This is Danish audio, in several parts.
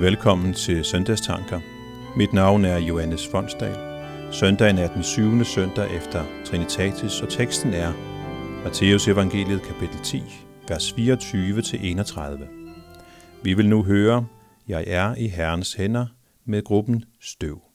Velkommen til Søndagstanker. Mit navn er Johannes Fonsdal. Søndagen er den syvende søndag efter Trinitatis, og teksten er Matteus evangeliet kapitel 10, vers 24-31. Vi vil nu høre, Jeg er i Herrens hænder med gruppen Støv.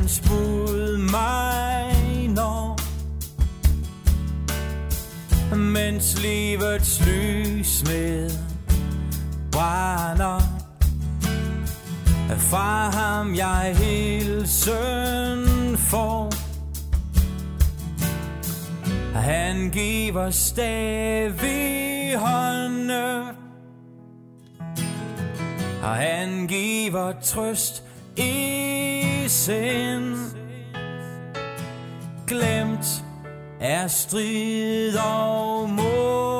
Dødens bud mig når Mens livets lys med brænder. Fra ham jeg hilsen får. Han giver stav i hånden Og han giver trøst i sind. Glemt er strid og modgang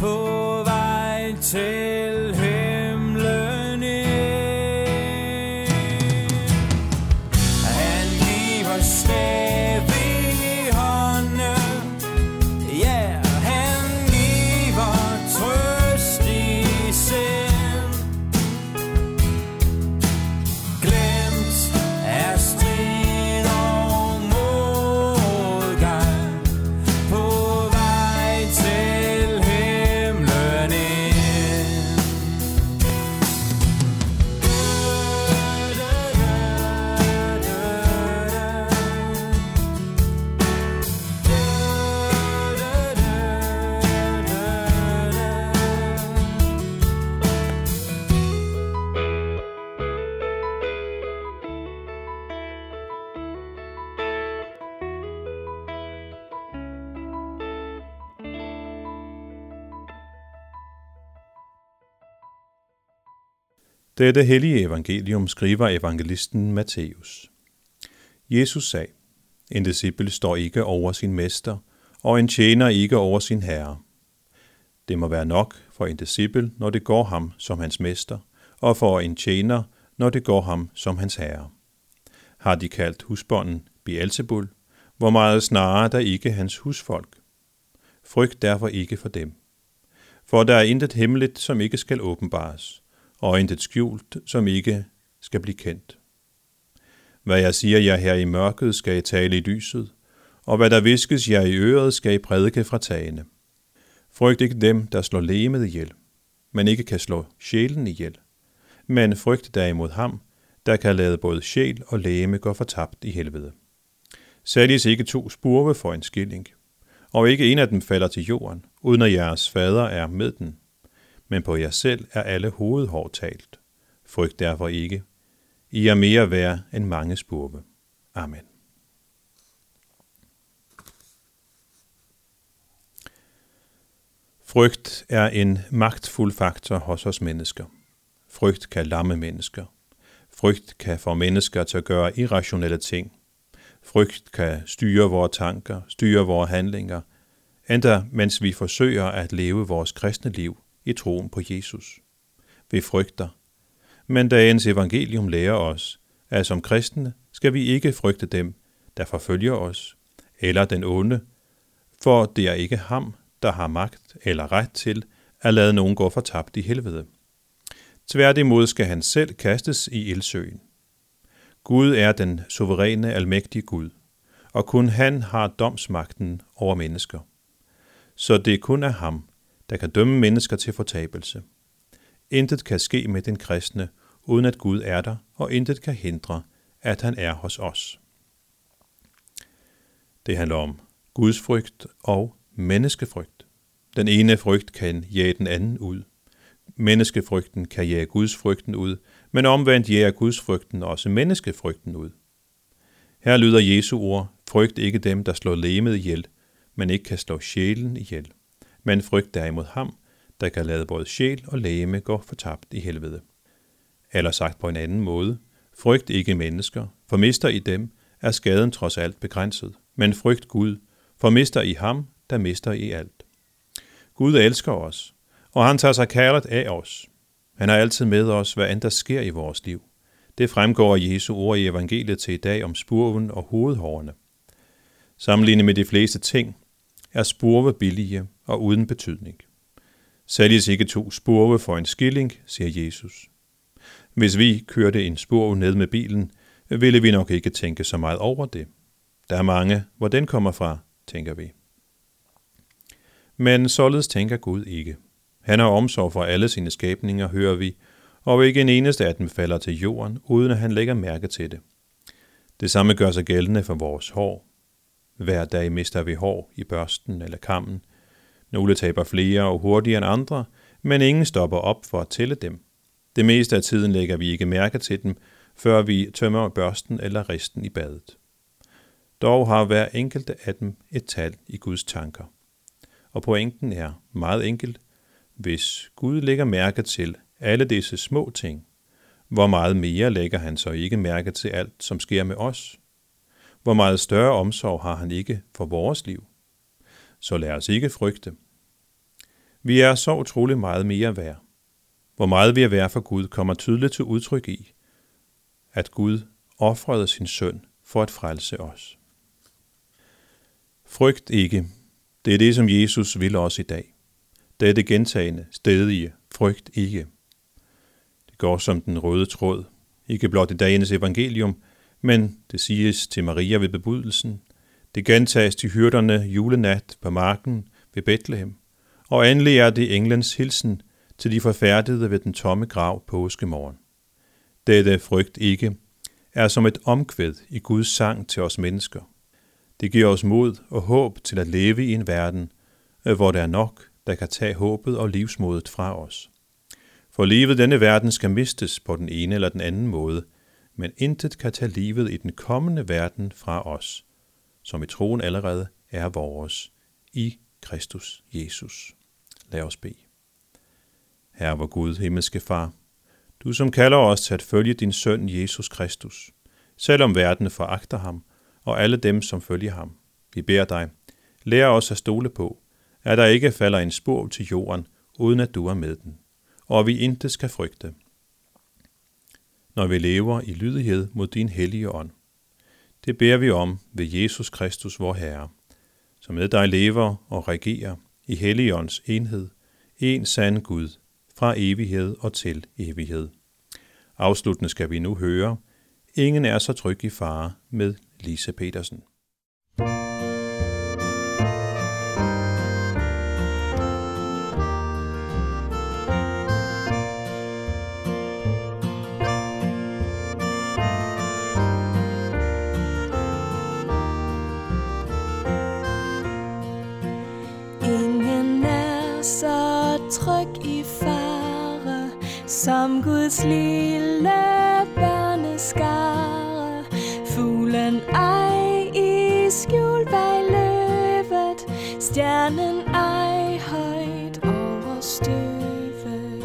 På vej til Dette hellige evangelium skriver evangelisten Matthæus. Jesus sagde, en disciple står ikke over sin mester, og en tjener ikke over sin herre. Det må være nok for en disciple, når det går ham som hans mester, og for en tjener, når det går ham som hans herre. Har de kaldt husbonden Beelzebul, hvor meget snarere der ikke hans husfolk. Frygt derfor ikke for dem. For der er intet hemmeligt, som ikke skal åbenbares, og intet skjult, som ikke skal blive kendt. Hvad jeg siger jer her i mørket, skal I tale i lyset, og hvad der viskes jer i øret, skal I prædike fra tagene. Frygt ikke dem, der slår lemet ihjel, men ikke kan slå sjælen ihjel. Men frygt derimod ham, der kan lade både sjæl og læme gå fortabt i helvede. Sælges ikke to spurve for en skilling, og ikke en af dem falder til jorden, uden at jeres fader er med den. Men på jer selv er alle hovedhår talt. Frygt derfor ikke. I er mere værd end mange spurve. Amen. Frygt er en magtfuld faktor hos os mennesker. Frygt kan lamme mennesker. Frygt kan få mennesker til at gøre irrationelle ting. Frygt kan styre vores tanker, styre vores handlinger, endda mens vi forsøger at leve vores kristne liv i troen på Jesus. Vi frygter. Men dagens evangelium lærer os, at som kristne skal vi ikke frygte dem, der forfølger os, eller den onde, for det er ikke ham, der har magt eller ret til at lade nogen gå fortabt i helvede. Tværtimod skal han selv kastes i ildsøen. Gud er den suveræne, almægtige Gud, og kun han har domsmagten over mennesker. Så det kun er ham, der kan dømme mennesker til fortabelse. Intet kan ske med den kristne, uden at Gud er der, og intet kan hindre, at han er hos os. Det handler om Guds frygt og menneskefrygt. Den ene frygt kan jage den anden ud. Menneskefrygten kan jage Guds frygten ud, men omvendt jager Guds frygten også menneskefrygten ud. Her lyder Jesu ord, frygt ikke dem, der slår lemet ihjel, men ikke kan slå sjælen ihjel. Men frygt derimod ham, der kan lade både sjæl og læme gå fortabt i helvede. Eller sagt på en anden måde, frygt ikke mennesker, for mister i dem, er skaden trods alt begrænset. Men frygt Gud, for mister i ham, der mister i alt. Gud elsker os, og han tager sig kærligt af os. Han er altid med os, hvad end der sker i vores liv. Det fremgår af Jesu ord i evangeliet til i dag om spurven og hovedhårene. Sammenlignet med de fleste ting, er spurve billige og uden betydning. Sælges ikke to spurve for en skilling, siger Jesus. Hvis vi kørte en spurv ned med bilen, ville vi nok ikke tænke så meget over det. Der er mange, hvor den kommer fra, tænker vi. Men således tænker Gud ikke. Han har omsorg for alle sine skabninger, hører vi, og ikke en eneste af dem falder til jorden, uden at han lægger mærke til det. Det samme gør sig gældende for vores hår. Hver dag mister vi hår i børsten eller kammen. Nogle taber flere og hurtigere end andre, men ingen stopper op for at tælle dem. Det meste af tiden lægger vi ikke mærke til dem, før vi tømmer børsten eller risten i badet. Dog har hver enkelte af dem et tal i Guds tanker. Og pointen er meget enkelt. Hvis Gud lægger mærke til alle disse små ting, hvor meget mere lægger han så ikke mærke til alt, som sker med os? Hvor meget større omsorg har han ikke for vores liv? Så lad os ikke frygte. Vi er så utrolig meget mere værd. Hvor meget vi er værd for Gud kommer tydeligt til udtryk i, at Gud offrede sin søn for at frelse os. Frygt ikke. Det er det, som Jesus vil os i dag. Det er det gentagende, stedige, frygt ikke. Det går som den røde tråd, ikke blot i dagens evangelium, men det siges til Maria ved bebudelsen. Det gentages til hyrderne julenat på marken ved Bethlehem. Og endelig er det englens hilsen til de forfærdede ved den tomme grav påskemorgen. Dette frygt ikke er som et omkvæd i Guds sang til os mennesker. Det giver os mod og håb til at leve i en verden, øh, hvor der er nok, der kan tage håbet og livsmodet fra os. For livet denne verden skal mistes på den ene eller den anden måde, men intet kan tage livet i den kommende verden fra os, som i troen allerede er vores, i Kristus Jesus. Lad os bede. Herre vor Gud, himmelske Far, du som kalder os til at følge din søn Jesus Kristus, selvom verden foragter ham, og alle dem, som følger ham. Vi beder dig, lær os at stole på, at der ikke falder en spor til jorden, uden at du er med den, og at vi intet skal frygte, når vi lever i lydighed mod din hellige ånd. Det beder vi om ved Jesus Kristus, vor Herre, som med dig lever og regerer i Helligåndens enhed, en sand Gud, fra evighed og til evighed. Afsluttende skal vi nu høre, Ingen er så tryg i fare med Lise Petersen. Ingen som Guds lille børneskare. Fuglen ej i skjul bag løvet, stjernen ej højt over støvet.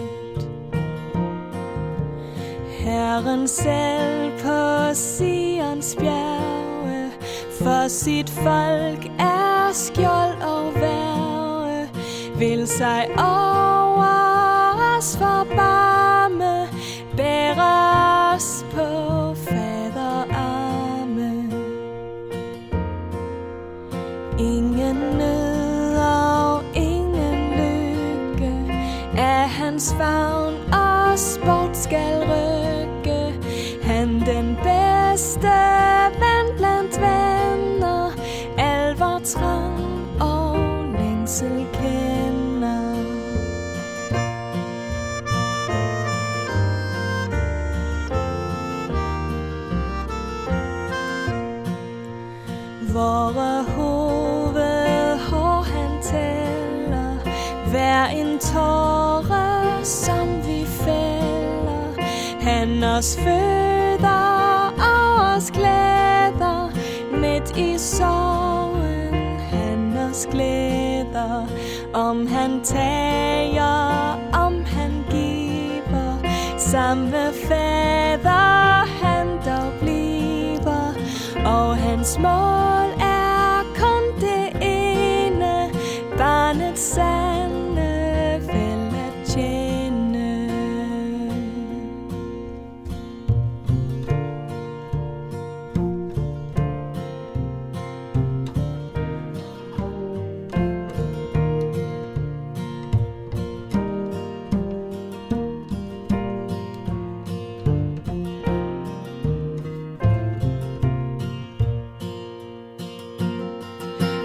Herren selv på Sions bjerge, for sit folk er skjold og værge, vil sig over os forbarme, os på faderarme. Ingen nød og ingen lykke er hans favn Hver en tåre som vi fælder. Han os føder og os glæder. Midt i sorgen han os glæder. Om han tager, om han giver. Samme fader han dog bliver. Og hans mål er kun det ene Barnets sande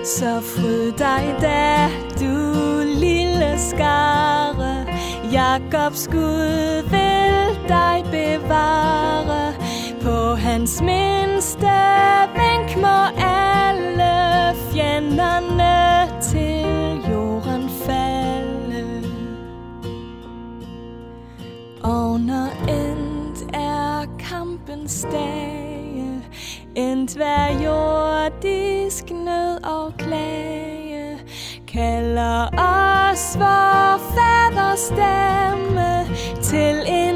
Så fryd dig da, du lille skare. Jakobs Gud vil dig bevare. På hans mindste vink må alle fjenderne til jorden falde. Og når endt er kampens dag, Endt hver jordisk nød og klage Kalder os vor faders stemme Til en